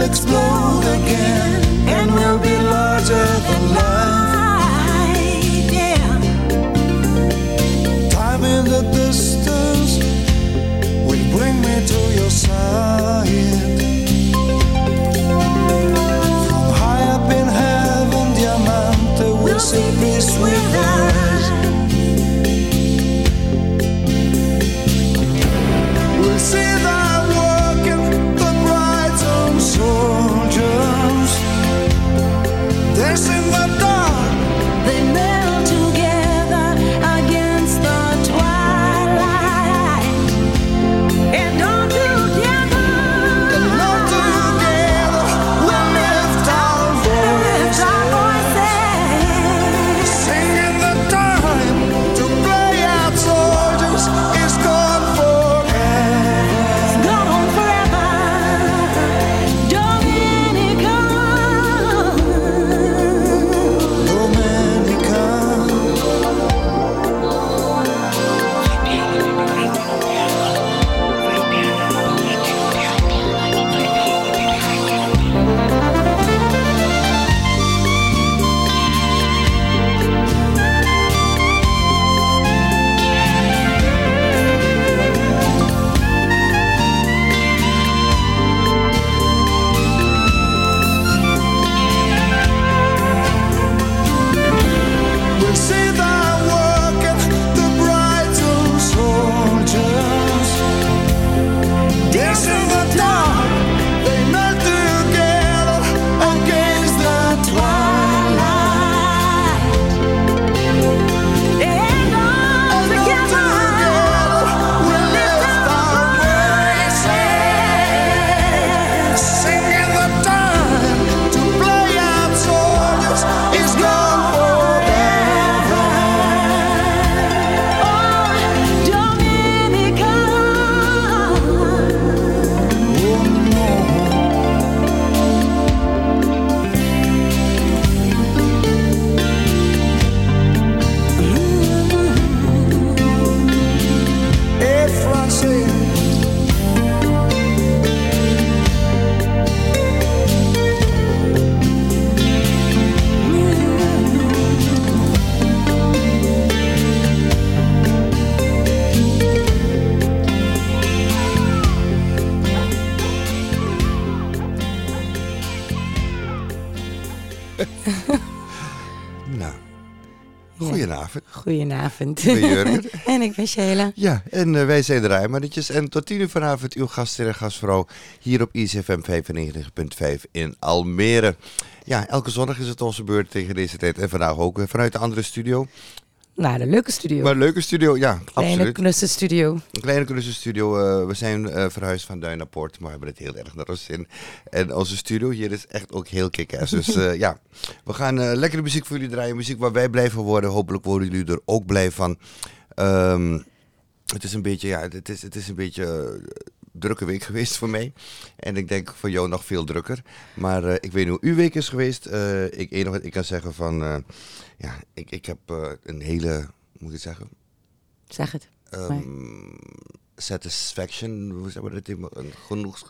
will explode again and we'll be larger than life. Yeah. Time in the distance will bring me to your side. From high up in heaven, Diamante will We'll see peace with us. Goedenavond. Ik ben Jurgen. en ik ben Sheila. Ja, en eh, wij zijn de Rijmannetjes. En tot tien uur vanavond uw gastheer en gastvrouw hier op ICFM 95.5 in Almere. Ja, elke zondag is het onze beurt tegen deze tijd. En vandaag ook eh, vanuit de andere studio. Nou, de leuke studio. Maar een leuke studio, ja, Kleine absoluut. knusse studio. Een kleine knusse studio. eh, we zijn eh, verhuisd van Duin naar Poort, maar we hebben het heel erg naar ons zin. En onze studio hier is echt ook heel kick-ass. Dus eh, ja, we gaan lekkere muziek voor jullie draaien. Muziek waar wij blij van worden. Hopelijk worden jullie er ook blij van. Ehm, het is een beetje, ja, het is, het is een beetje drukke week geweest voor mij. En ik denk voor jou nog veel drukker. Maar eh, ik weet niet hoe uw week is geweest. Eh, ik enig wat ik kan zeggen van, eh, ja, ik, ik heb een hele, moet ik het zeggen? Zeg het. Ehm, satisfaction, hoe zeggen we dat? genoeg.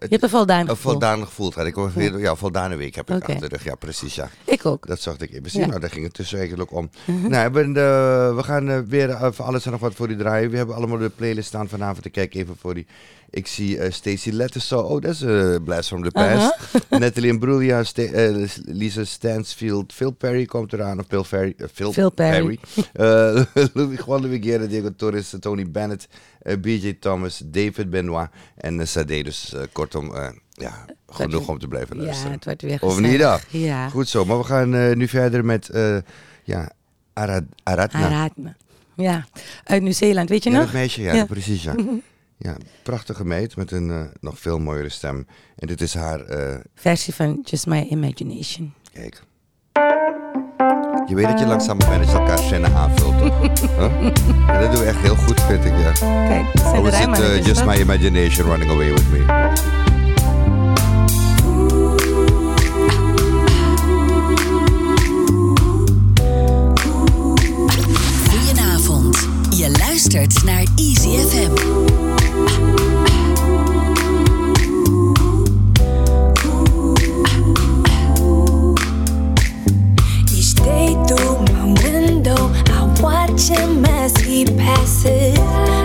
Je hebt een voldaan een gevoel. voldaan gevoel gehad. Ik hoor weer, ja, voldane week heb ik Oké. achter de rug. Ja, precies, ja. Ik ook. Dat zag ik zien. Ja. Nou, daar ging het dus eigenlijk om. nou, we, we gaan eh, weer eh, voor alles en nog wat voor u draaien. We hebben allemaal de playlist staan vanavond. Ik kijk even voor die Ik zie eh, Stacey Letterso. Oh, dat is een Blast from the Past. Natalie Imbruglia, Sta eh, Lisa Stansfield. Phil Perry komt eraan. Of Phil, Ferry, eh, Phil, Phil Perry. Eh, Louis Juan de Guerra, Diego Torres, Tony Bennett, eh, BJ Thomas, David Benoit en uh, Sade. Dus eh, kortom, eh, ja, genoeg weer- om te blijven Ja, luisteren. het wordt weer Of niet dan? Ja. Goed zo, maar we gaan eh, nu verder met eh, ja, Arad, Aradna. Ja, uit Nieuw-Zeeland, weet je Ja, nog? dat meisje, ja, Ja. precies, ja. Ja, prachtige meid met een eh, nog veel mooiere stem. En dit is haar, eh, Versie van Just My Imagination. kijk. Je weet dat je langzaam bent als je elkaar scène aanvult, toch? Huh? Dat doen we echt heel goed, vind ik, ja. Kijk, dat zijn is het eh, Just? My Imagination Running Away With Me? Goedenavond. Je luistert naar Easy FM. watching as he passes.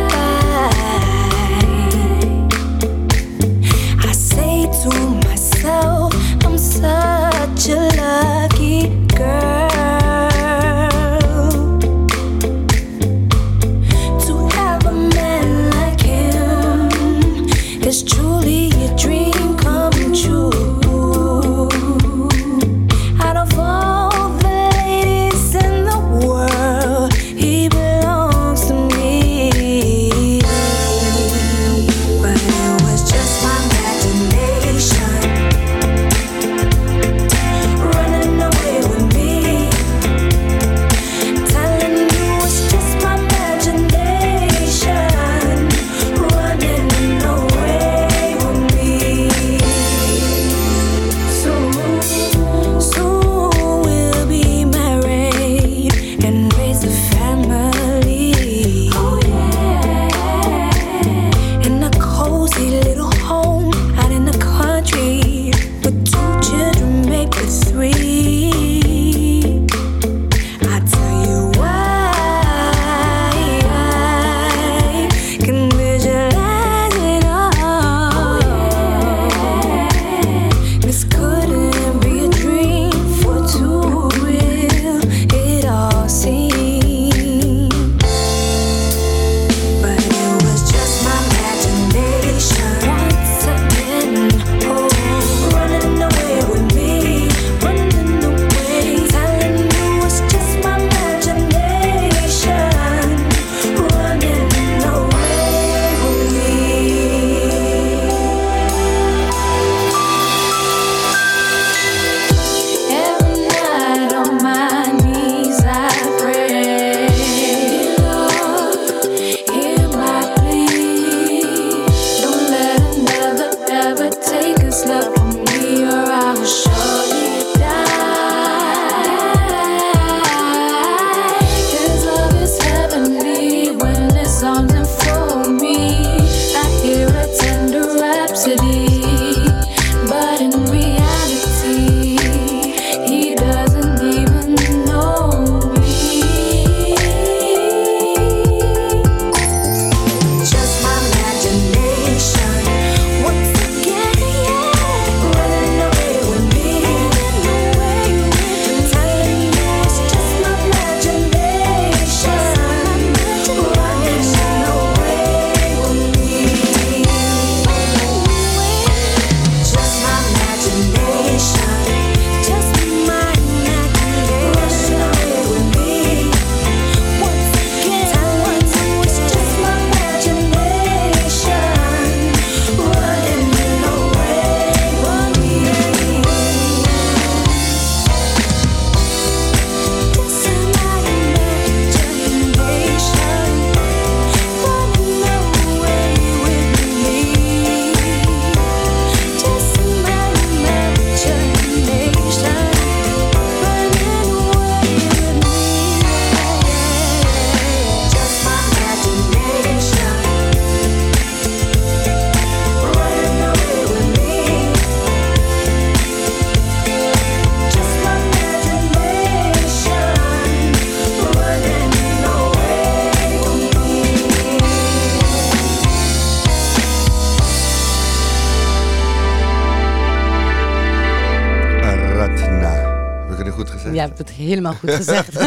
Hebt het helemaal goed gezegd.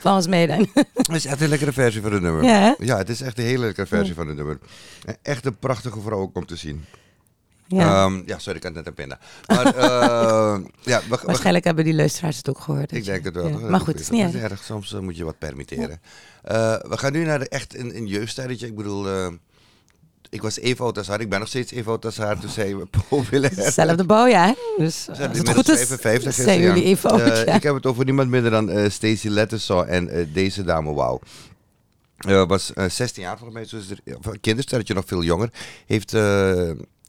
Volgens mij dan. Het is echt een lekkere versie van het nummer. Ja, hè? Ja, het is echt een hele lekkere versie van het nummer. En Echt een prachtige vrouw ook om te zien. Ja. Ehm, ja sorry, ik had net een pinda. Maar eh, ja, we, we- Waarschijnlijk hebben die luisteraars het ook gehoord. ik je. denk het wel. Ja. Maar goed, het is niet erg. Soms eh, moet je wat permitteren. Eh, we gaan nu naar de, echt een, een. Ik bedoel, eh, ik was even oud als haar. Ik ben nog steeds even oud als haar. Toen zij we populair. Hetzelfde bouwjaar. Dus het goed is, 55 is zijn ja. jullie even oud. Eh, ja. Ik heb het over niemand minder dan eh Stacey Lettersaw en eh, deze dame, wauw. Was eh, 16 jaar volgens mij, zo is er, of een kindersterretje nog veel jonger. Heeft,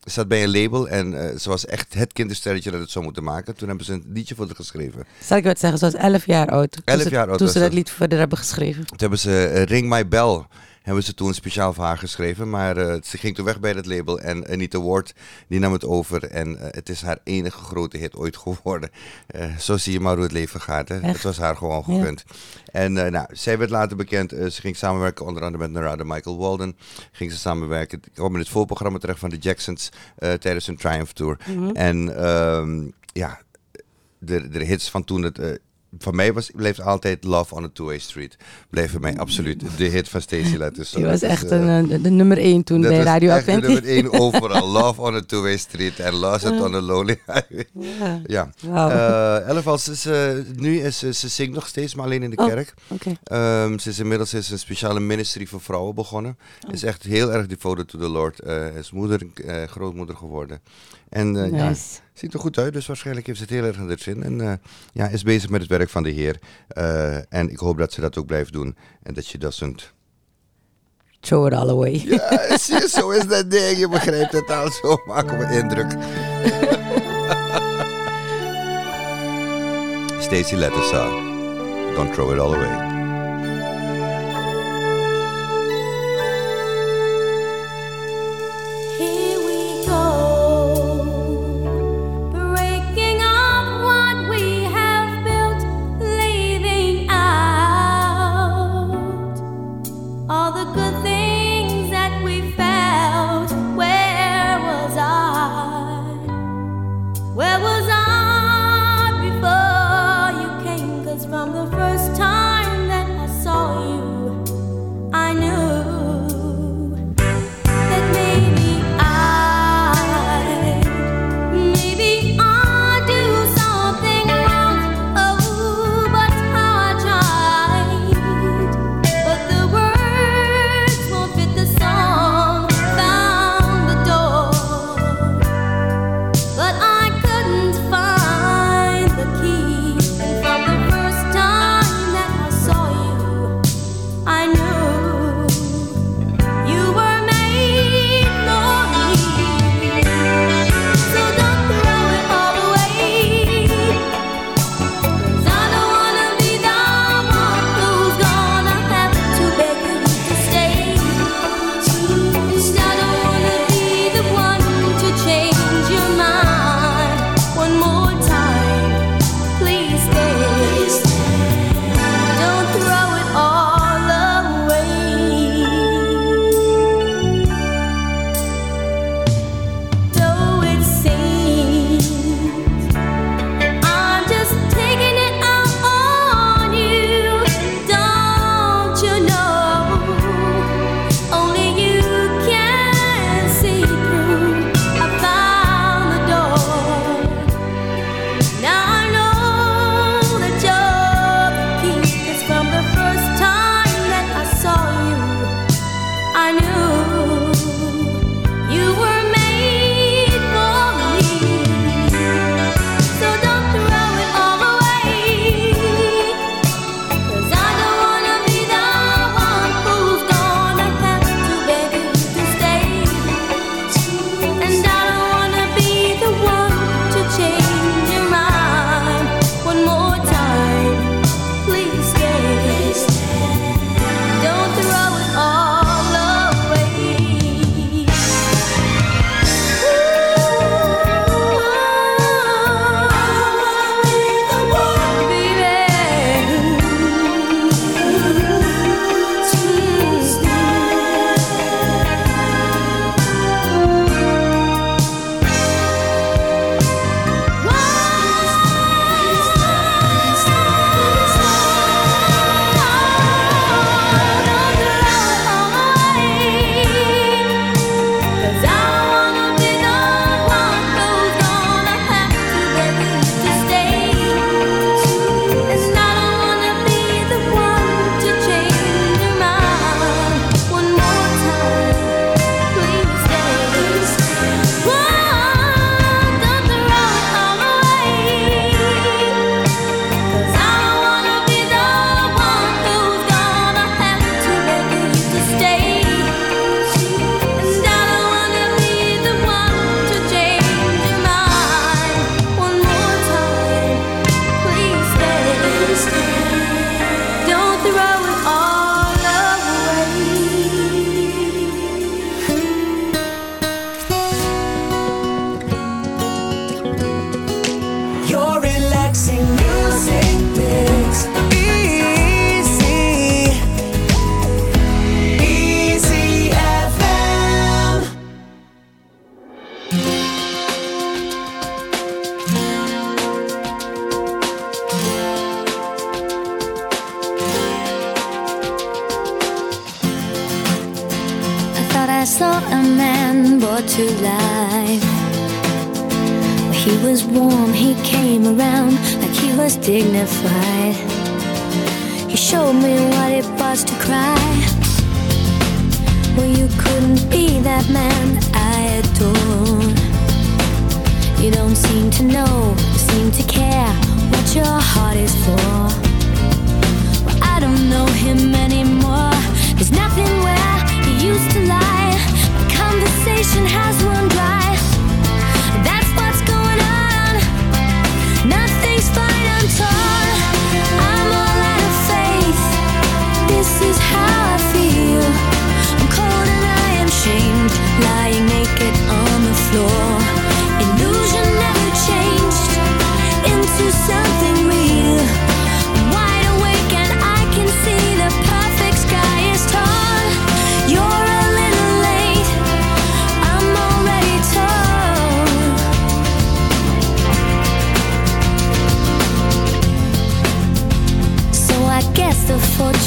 zat bij een label en ze was echt het kindersterretje dat het zou moeten maken. Toen hebben ze een liedje voor haar geschreven. Zal ik wat zeggen? Ze was 11 jaar oud. Toen 11 ze- jaar oud Toen ze dat lied voor haar hebben geschreven. Toen hebben ze Ring My Bell hebben ze toen speciaal voor haar geschreven. Maar eh, ze ging toen weg bij dat label en Anita Ward die nam het over. En eh, het is haar enige grote hit ooit geworden. Eh, zo zie je maar hoe het leven gaat. Hè? Het was haar gewoon Ja. gegund. En eh, nou, zij werd later bekend. eh, ze ging samenwerken onder andere met Narada Michael Walden. Ging ze samenwerken. Ik kwam in het voorprogramma terecht van de Jacksons eh, tijdens hun Triumph Tour. Mhm. En ehm, ja, de, de hits van toen het... eh, van mij was, bleef altijd Love on a Two-Way Street. Bleef voor mij absoluut de hit van Stacey Letters. Die was echt eh, een, eh, de nummer 1 toen dat bij was Radio echt de nummer Advent. één overal. Love on a Two-Way Street en Lost It on a Lonely Highway. Ja. Ja. Eh, is, eh, nu is ze, zingt nog steeds, maar alleen in de Oh. kerk. Oké. Ehm, ze is inmiddels is een speciale ministry voor vrouwen begonnen. Oh. Is echt heel erg devoted to the Lord. Eh, is moeder, eh, grootmoeder geworden. En eh, ja. Ziet er goed uit, dus waarschijnlijk heeft ze het heel erg in de zin. En eh, ja, is bezig met het werk van de Heer. Eh, en ik hoop dat ze dat ook blijft doen. En dat je dat doesn't... Throw it all away. Ja, zie zo is dat ding. Je begrijpt het al. Zo maken we indruk. Stacey Lettersa. Don't throw it all away. Cry. Well, you couldn't be that man I adore. You don't seem to know, seem to care what your heart is for. Well, I don't know him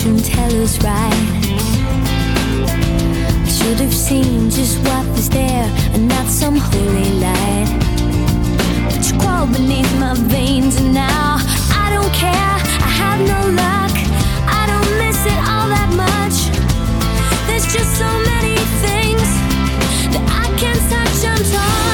fortune teller's right. I should have seen just what was there and not some holy light. But you crawl beneath my veins and now I don't care. I have no luck. I don't miss it all that much. There's just so many things that I can't touch. I'm.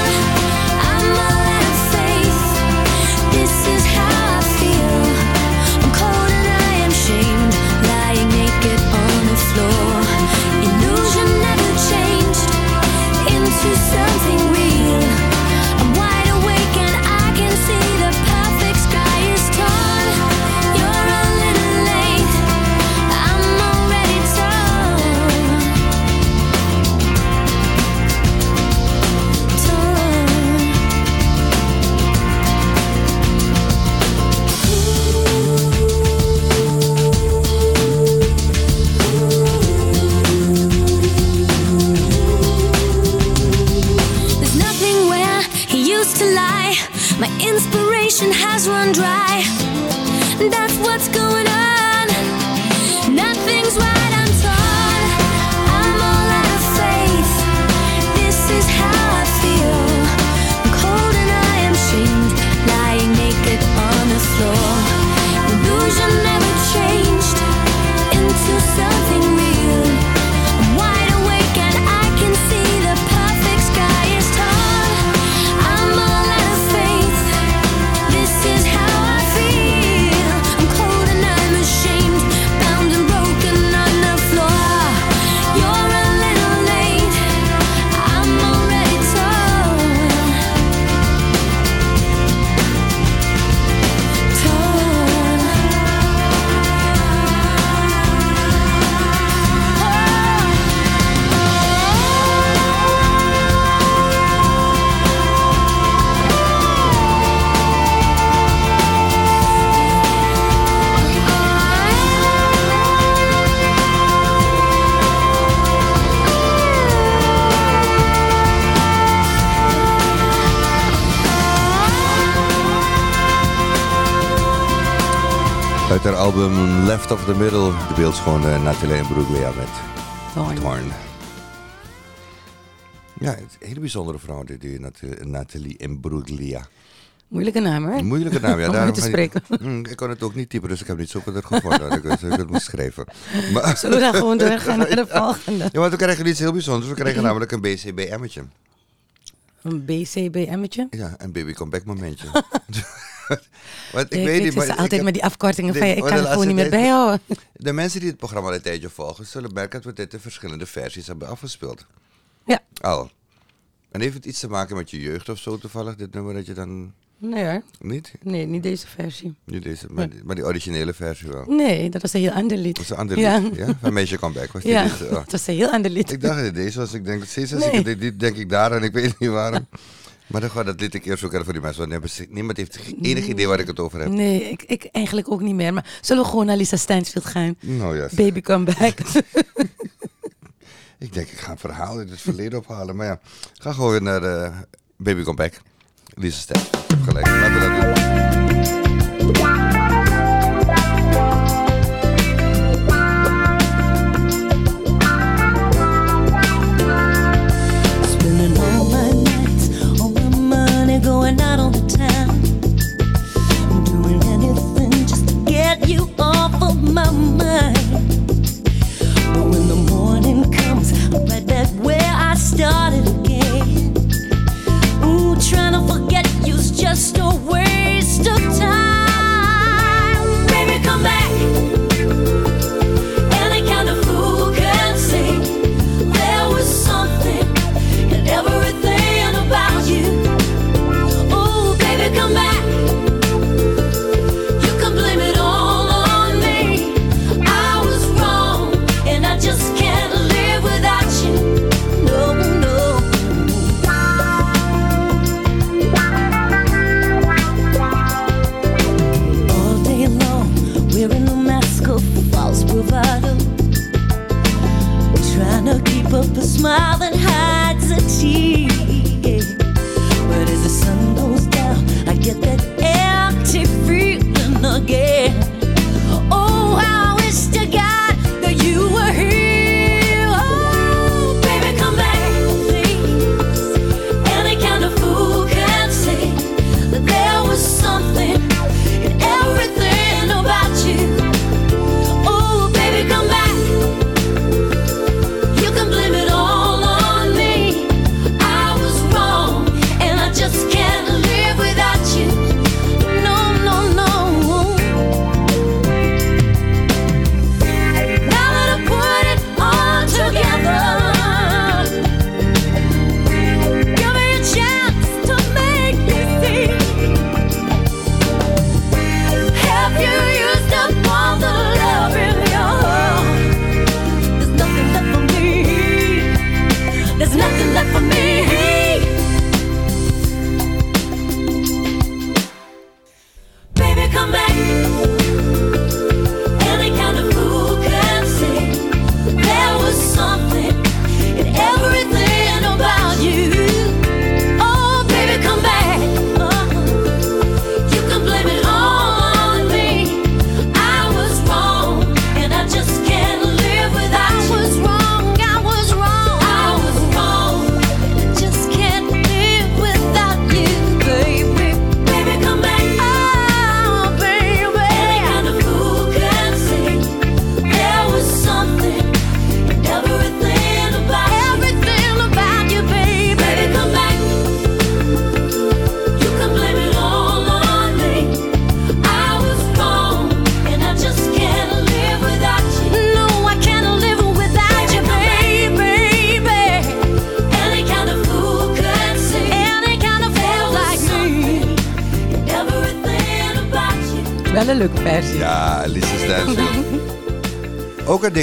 Album Left of the Middle. De beeld is gewoon eh, Nathalie en Bruglia met Thorn. Thorn. Ja, het is een hele bijzondere vrouw, die, die Nat- Nathalie Imbruglia. Moeilijke naam, hè? Moeilijke naam, ja. Om daarom te ik- spreken. Hmm, ik kon het ook niet typen, dus ik heb niet zo goed gevonden. dat ik het- ik het moest schrijven. Maar, Zullen we dan gewoon doorgaan naar de volgende? ja, want we krijgen iets heel bijzonders. We krijgen namelijk een BCB-emmetje. Een BCBM'tje? Ja, een baby comeback momentje. Want ik Ik, weet niet, maar altijd heb- met die afkortingen van je, ik kan het gewoon niet meer bijhouden. De mensen die het programma een tijdje volgen, zullen merken dat we dit in verschillende versies hebben afgespeeld. Ja, Al. En heeft het iets te maken met je jeugd of zo toevallig, dit nummer dat je dan nee hoor. niet? Nee, niet deze versie. Niet deze, maar, die- maar die originele versie wel. Nee, dat was een heel ander lied. Dat is een ander Ja. lied, ja? Van Meisje Comeback was Ja, oh. het was een heel ander lied. Ik dacht dat deze was, ik denk, steeds als Nee. ik dit denk ik daar en ik weet niet waarom. Maar dan gaat dat lied een keer zoeken voor die mensen, want niemand- heeft enig idee waar ik het over heb. Nee, ik, ik eigenlijk ook niet meer. Maar zullen we gewoon naar Lisa Stansfield gaan? Nou ja, Baby come back. ik denk ik ga een verhaal uit het verleden ophalen, maar ja. Ga gewoon naar eh, Baby Comeback. Lisa Step. Gelijk, laten we dat doen. just a waste of time.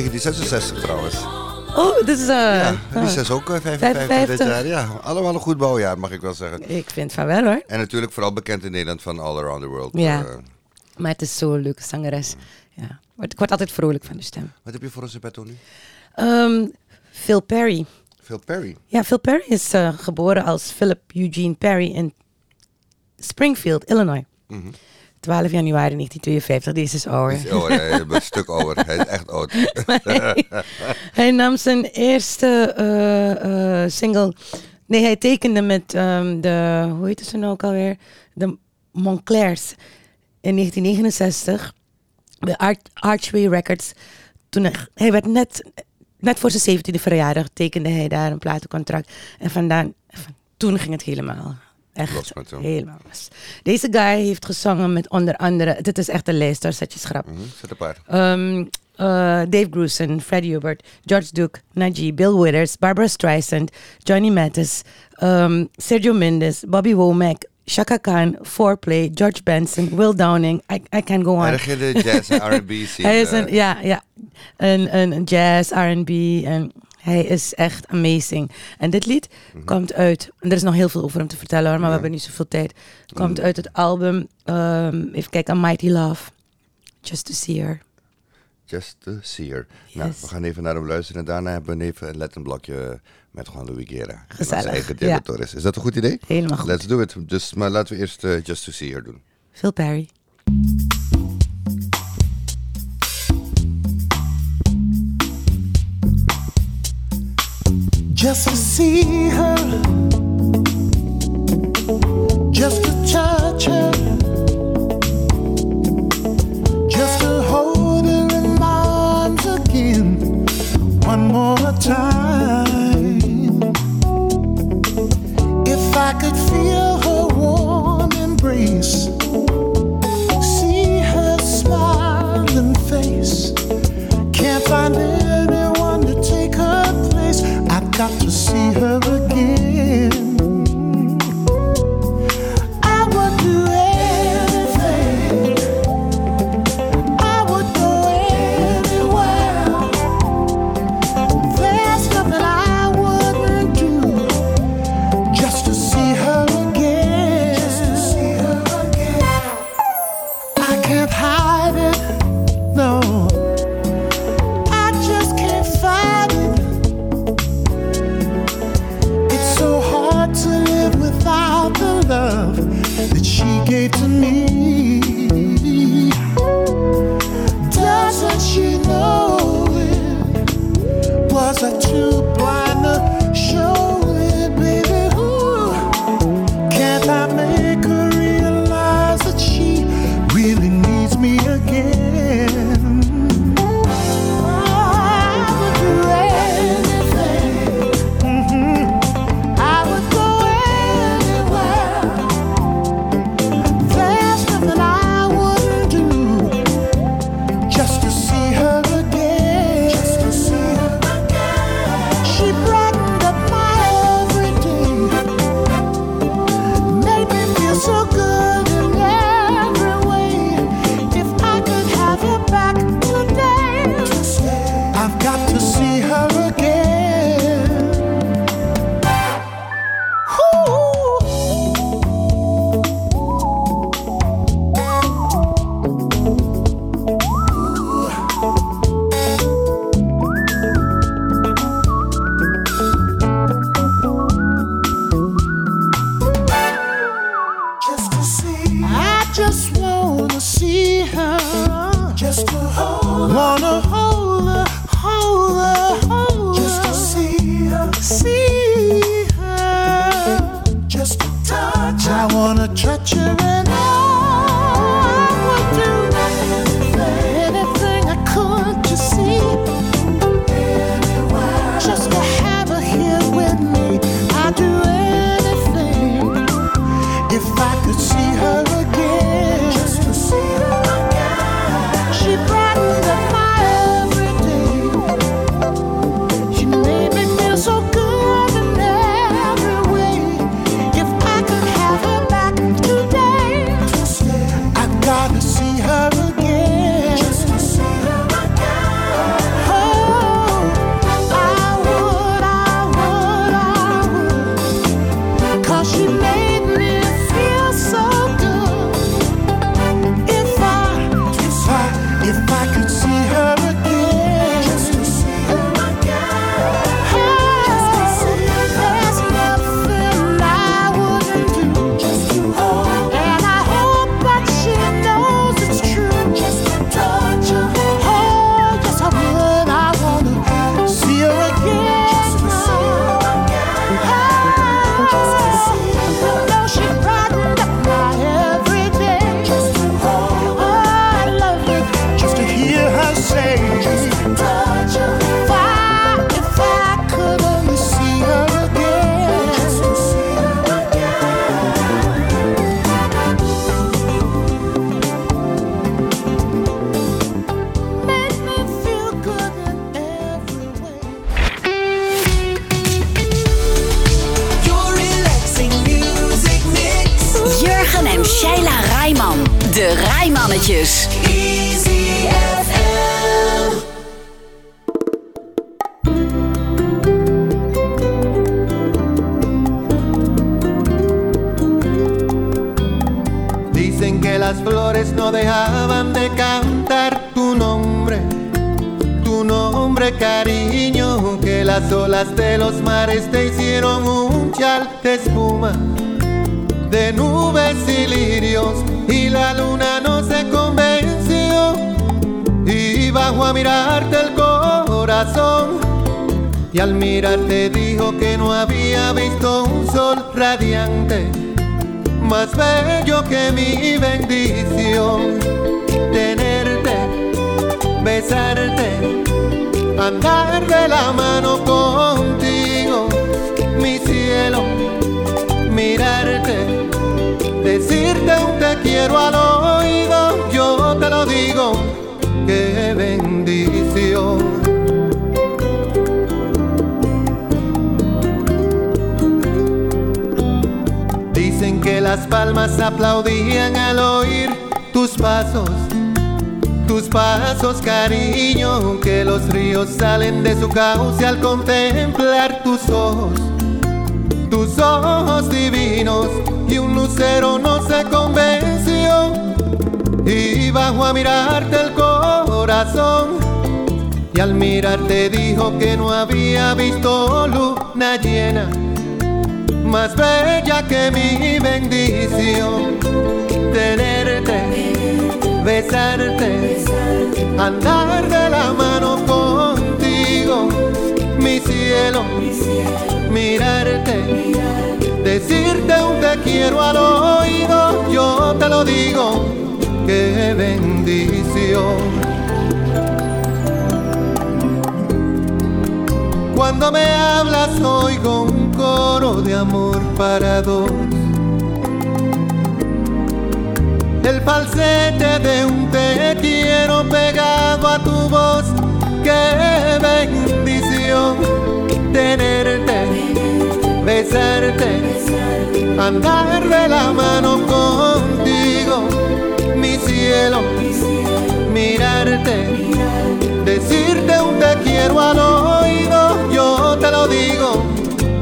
1966 trouwens. Oh, dit is... eh, Ja, oh, Lisa is ook eh, 55 dit 55. jaar. Ja, allemaal een goed bouwjaar, mag ik wel zeggen. Ik vind van wel hoor. En natuurlijk vooral bekend in Nederland van All Around the World. Ja. Eh, Maar het is zo'n leuke zangeres. Ja. Ik word altijd vrolijk van de stem. wat heb je voor ons in petto nu? Ehm, Phil Perry. Phil Perry. Ja, Phil Perry is eh, geboren als Philip Eugene Perry in Springfield, Illinois. Mhm. 12 januari 1952. Deze is ouder. Is- Oh, een stuk ouder. Hij is echt oud. Hij nam zijn eerste eh, eh, single. Nee, hij tekende met ehm, de. Hoe heet ze nou ook alweer? De Montclairs in 1969. Bij Arch- Archway Records. Toen hij, hij werd net, net voor zijn 17e verjaardag tekende hij daar een platencontract. En vandaan, van, toen ging het helemaal. Echt helemaal los. Deze guy heeft gezongen met onder andere. Dit is echt een lijst, daar zet je schrap. Mhm, Zet een paar. Um, uh, Dave Grusin, Freddie Hubert, George Duke, Najee, Bill Withers, Barbara Streisand, Johnny Mathis, um, Sergio Mendes, Bobby Womack, Shaka Khan, Foreplay, George Benson, Will Downing. I, I can go on. Erg in de jazz en R&B scene. Hij is een, eh, ja, ja, een jazz, R&B en hij is echt amazing. En dit lied komt uit, en er is nog heel veel over hem te vertellen hoor, maar we hebben niet zoveel tijd. Komt uit het album, um, even kijken, Mighty Love, Just to See Her. Just to see her. Nou, we gaan even naar hem luisteren. En daarna hebben we even een lettenblokje met Juan Luis Guerra. Gezellig, Onze eigen ja. Is dat een goed idee? Helemaal goed. Let's do it. Dus, maar laten we eerst eh, Just to see her doen. Phil Perry. Just to see her, just to touch her, just to hold her in my arms again. One more time. If I could feel her warm embrace, Wanna y al mirarte dijo que no había visto un sol radiante más bello que mi bendición. Tenerte besarte andar de la mano contigo. Mi cielo mirarte decirte un te quiero al oído, yo te lo digo, qué bendición. Las palmas aplaudían al oír tus pasos, tus pasos cariño, que los ríos salen de su cauce al contemplar tus ojos, tus ojos divinos y un lucero no se convenció. Y bajó a mirarte el corazón y al mirarte dijo que no había visto luna llena más bella que mi bendición. Tenerte besarte andar de la mano contigo. Mi cielo mirarte decirte un te quiero al oído, yo te lo digo, qué bendición. Cuando me hablas oigo un coro de amor para dos. El falsete de un te quiero pegado a tu voz, qué bendición tenerte besarte, andar de la mano contigo, mi cielo, mirarte, decirte un te quiero al oído, te lo digo,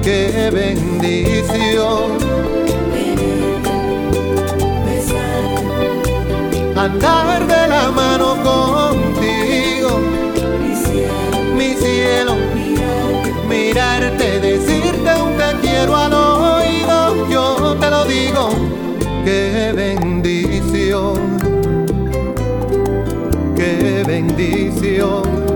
qué bendición. Andar de la mano contigo, mi cielo, mirarte, decirte un quiero al oído, yo te lo digo, qué bendición, qué bendición.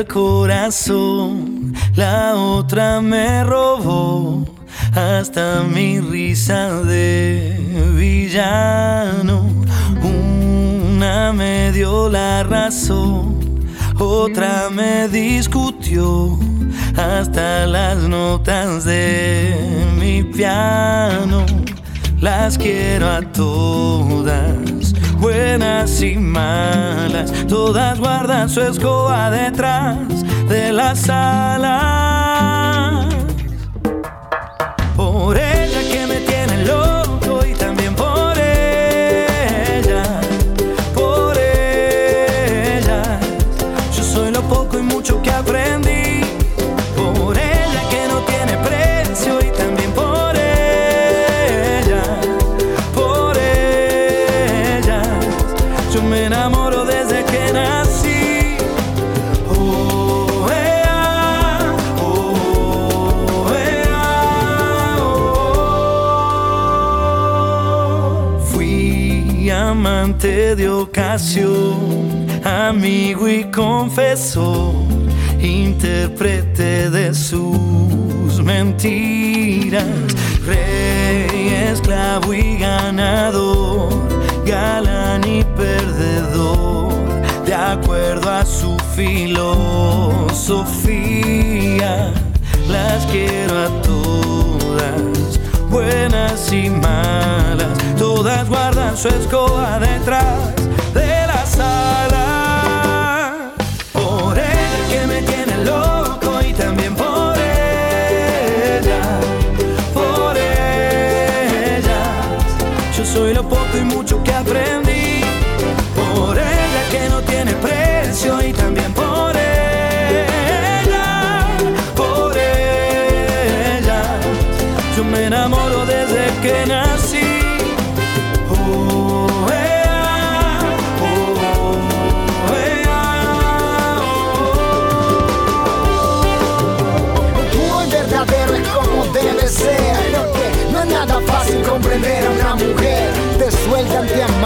El corazón, la otra me robó hasta mi risa de villano. Una me dio la razón, otra me discutió hasta las notas de mi piano. Las quiero a todas buenas y malas, todas guardan su escoba detrás de la sala. De ocasión, amigo y confesor, intérprete de sus mentiras, rey, esclavo y ganador, galán y perdedor, de acuerdo a su filosofía, su escoba detrás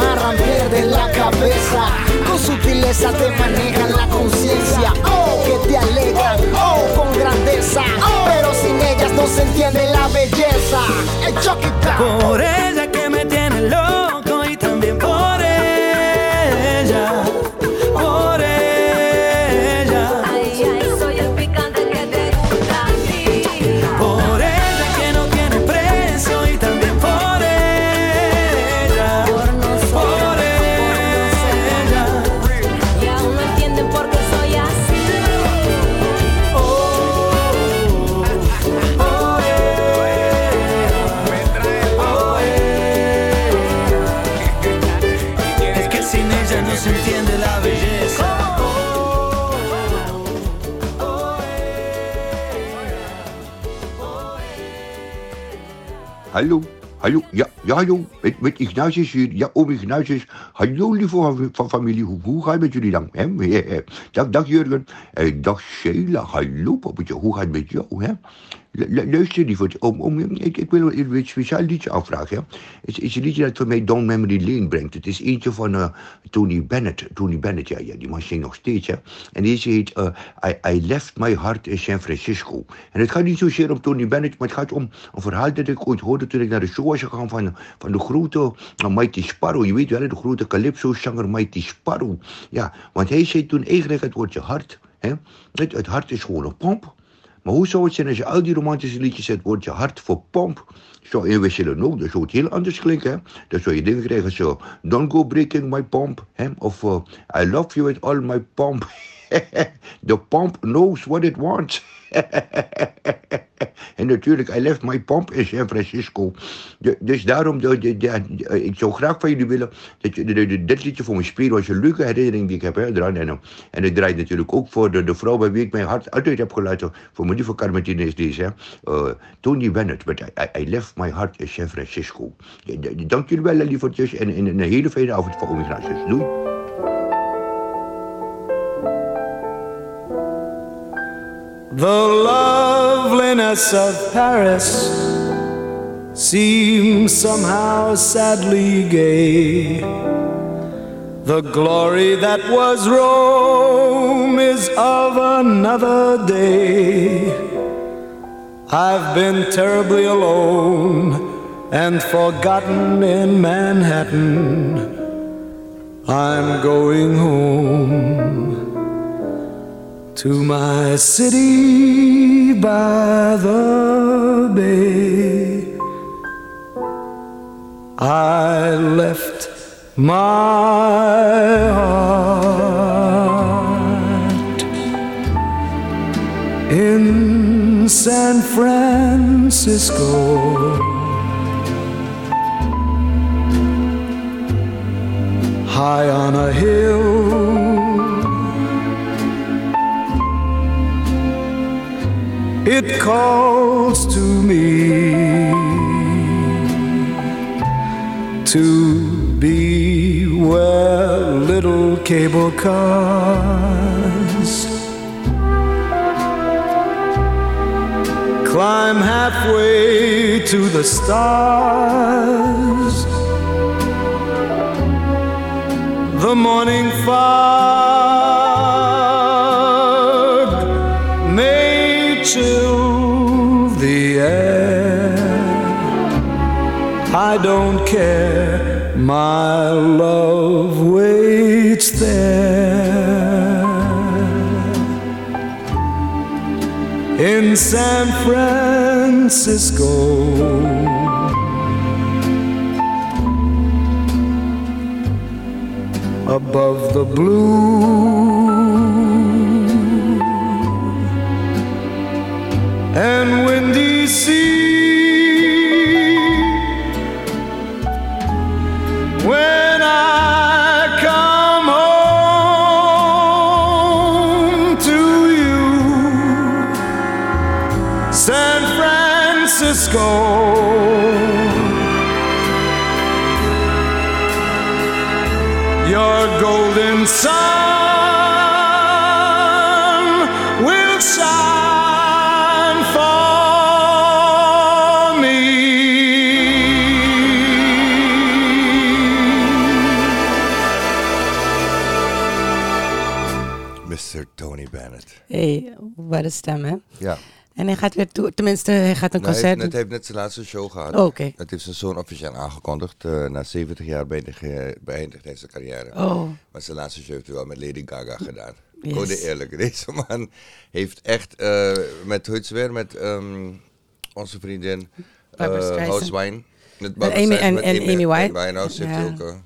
amarran, pierden la cabeza. Con sutileza te manejan la conciencia. Oh, que te alegran, oh, con grandeza. Pero sin ellas no se entiende la belleza. El choquita. Por ella que Hallo, hallo, ja, ja hallo, met, met Ignatius hier. Ja, oom Ignatius. Hallo, lieve familie, hoe, hoe gaat het met jullie dan? Dag, dag Jurgen. Eh, dag Sheila, hallo poppetje, hoe gaat het met jou? Hè? Lu- lu- Luister lieverd, oom, oom, ik, ik wil een speciaal liedje aanvragen. Ja? Het is een liedje dat voor mij Down Memory Lane brengt. Het is eentje van eh, Tony Bennett. Tony Bennett, ja, ja, die man zingt nog steeds. En deze heet eh, I, I Left My Heart in San Francisco. En het gaat niet zozeer om Tony Bennett, maar het gaat om een verhaal dat ik ooit hoorde toen ik naar de show was gegaan van, van de grote eh, Mighty Sparrow. Je weet wel, de grote Calypso-zanger Mighty Sparrow. Ja, want hij zei toen eigenlijk het woordje hart. Hè? Het, het hart is gewoon een pomp. Maar hoe zou het zijn als je al die romantische liedjes het woordje hart voor pomp zou inwisselen? ook? dat zou het heel anders klinken. Hè? Dan zou je dingen krijgen zo, don't go breaking my pomp. Of uh, I love you with all my pomp. The pomp knows what it wants. en natuurlijk, I left my pomp in San Francisco. Dus daarom, ik zou graag van jullie willen dat je dit liedje voor me speelt. was een leuke herinnering die ik heb hè, eraan. En, eh, en het draait natuurlijk ook voor de, vrouw bij wie ik mijn hart altijd heb gelaten. Voor mijn lieve Carmentine is deze. Eh, Tony Bennett, but I, I, left my heart in San Francisco. Dank jullie wel, lievertjes. En, en een hele fijne avond voor Gracias. Doei. The loveliness of Paris seems somehow sadly gay. The glory that was Rome is of another day. I've been terribly alone and forgotten in Manhattan. I'm going home to my city by the bay. I left my heart in San Francisco. High on a hill it calls to me to be where little cable cars climb halfway to the stars. The morning fog I don't care, my love waits there in San Francisco. above the blue. And windy sea. Wat een stem, hè? Ja. En hij gaat weer toe, tenminste, hij gaat een Nou, hij, concert heeft, net, hij heeft net zijn laatste show gehad. Oh, oké. Het heeft zijn zoon officieel aangekondigd. eh, na 70 jaar beëindigd beëindigd hij zijn carrière. Oh. Maar zijn laatste show heeft hij wel met Lady Gaga gedaan. Yes. Gewoon de eerlijk. Deze man heeft echt eh, met, ze weer, met ehm, onze vriendin uh, Wine. Met Amy- en- met Amy White. Winehouse heeft Ja. ook... eh,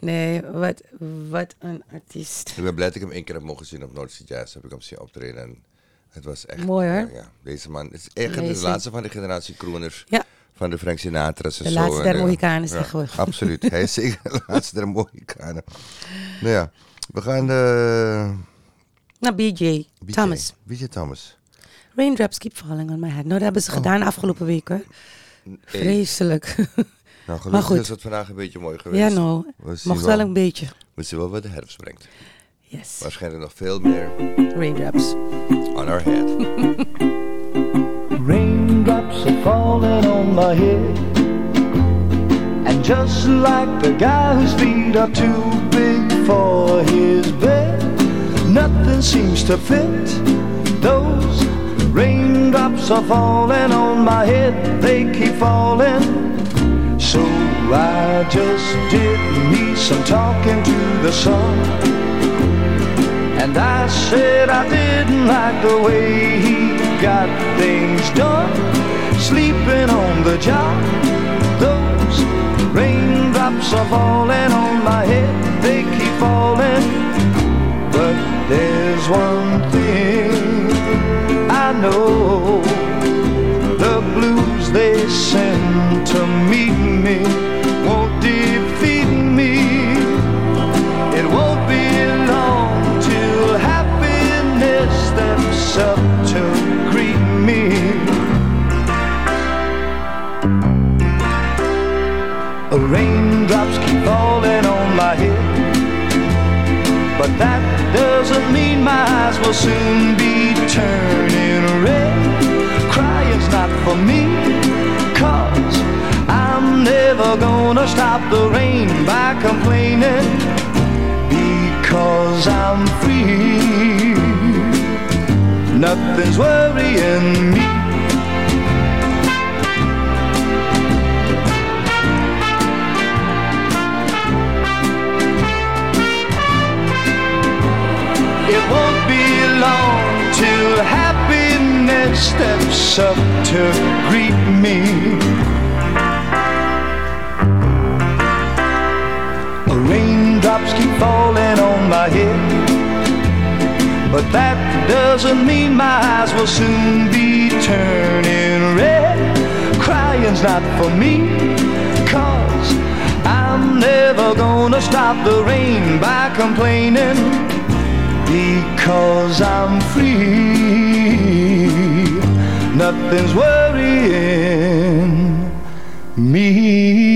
Nee, wat, wat een artiest. ik ben blij dat ik hem één keer heb mogen zien op Noordse Jazz. Heb ik hem zien optreden. En het was echt... Mooi, hoor. Ja, ja. Deze man is echt de laatste van de generatie crooners. Ja. Van de Frank Sinatra's en De zo. laatste der eh, Mohicanen, ja, zeggen we. Absoluut. Hij is zeker de laatste der Mohicanen. Nou ja, we gaan de... Nou, BJ, BJ, Thomas. BJ Thomas. Raindrops keep falling on my head. Nou, dat hebben ze gedaan afgelopen week, hoor. Hey, Vreselijk. nou, maar gelukkig goed. is het vandaag een beetje mooi geweest. Ja, nou, We wel een beetje. We zien wel wat de herfst brengt. Yes. Waarschijnlijk nog veel meer Raindrops. On our head. Raindrops are falling on my head. And just like the guy whose feet are too big for his bed, nothing seems to fit. Those raindrops are falling on my head, they keep falling. So I just did me some talking to the sun. And I said I didn't like the way he got things done. Sleeping on the job. Those raindrops are falling on my head. They keep falling. But there's one thing I know. The blues they send to meet me my head, but that doesn't mean my eyes will soon be turning red. Crying's not for me, cause I'm never gonna stop the rain by complaining because I'm free. Nothing's worrying me. It won't be long till happiness steps up to greet me. Raindrops keep falling on my head. But that doesn't mean my eyes will soon be turning red. Crying's not for me, cause I'm never gonna stop the rain by complaining. Because I'm free, nothing's worrying me.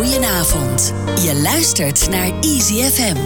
Goedenavond. Je luistert naar Easy FM.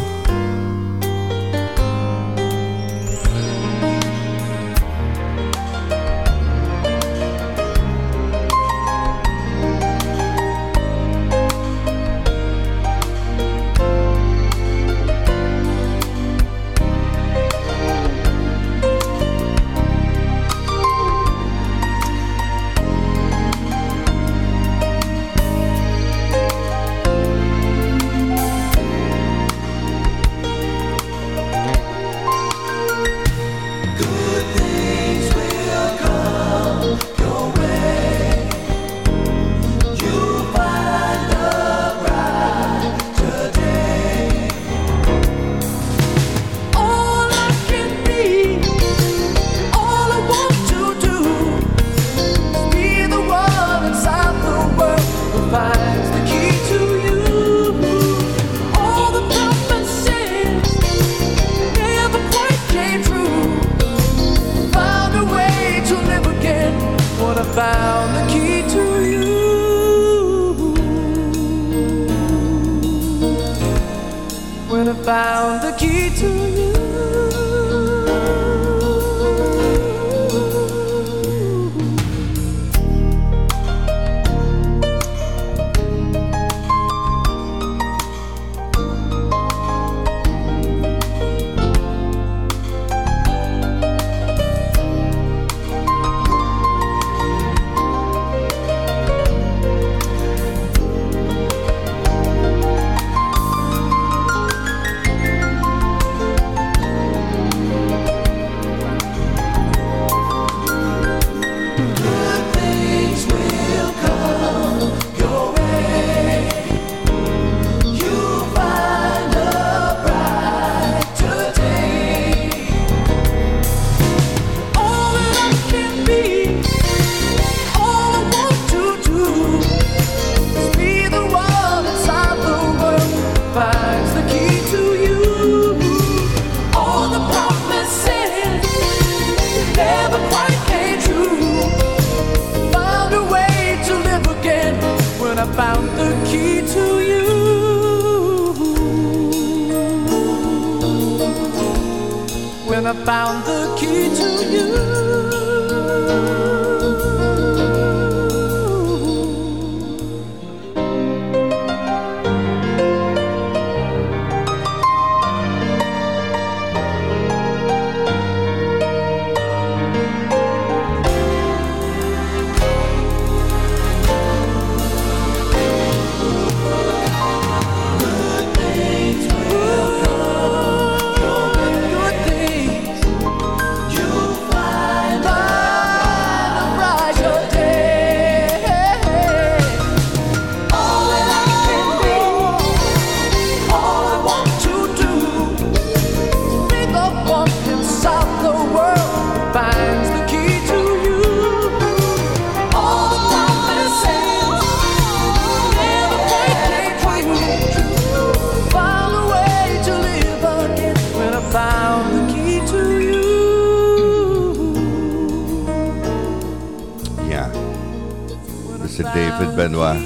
David Benoit.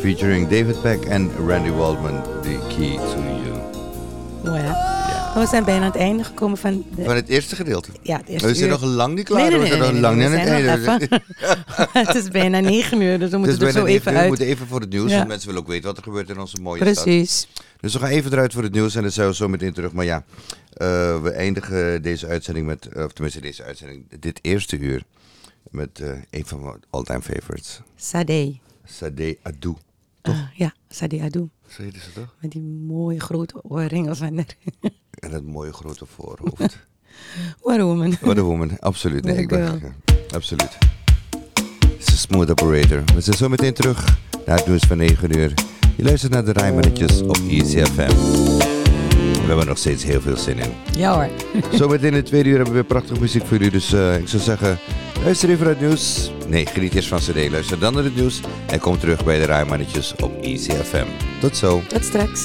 Featuring David Peck en Randy Waldman. The Key to You. Ja. We zijn bijna aan het einde gekomen van de... Van het eerste gedeelte. Ja, het eerste We zijn uur. nog lang niet klaar. Nee, nee, we zijn nog lang niet aan het einde. het is bijna negen uur, dus we moeten er zo even uur. We uit. moeten even voor het nieuws. Ja. want Mensen willen ook weten wat er gebeurt in onze mooie stad. Precies. Dus we gaan even eruit voor het nieuws en dan zijn we zo meteen terug. Maar ja, eh, we eindigen deze uitzending met, eh, of tenminste deze uitzending, dit eerste uur, met eh, een van mijn all-time favorites. Sade. Sade Adou. Ah, ja, Sade Adou. Zo heet ze toch? Met die mooie grote oorringen van haar. En dat mooie grote voorhoofd. What a woman. What a woman, absoluut. Nee, ik ben, absoluut. Het is een smooth operator. We zijn zo meteen terug naar het nieuws van 9 uur. Je luistert naar de Rijmannetjes op ECFM. We hebben nog steeds heel veel zin in. Ja hoor. Zometeen in tweede uur hebben we weer prachtige muziek voor jullie. Dus eh, ik zou zeggen, luister even naar het nieuws. Nee, geniet eerst van CD. Luister dan naar het nieuws. En kom terug bij de Rijmannetjes op ECFM. Tot zo. Tot straks.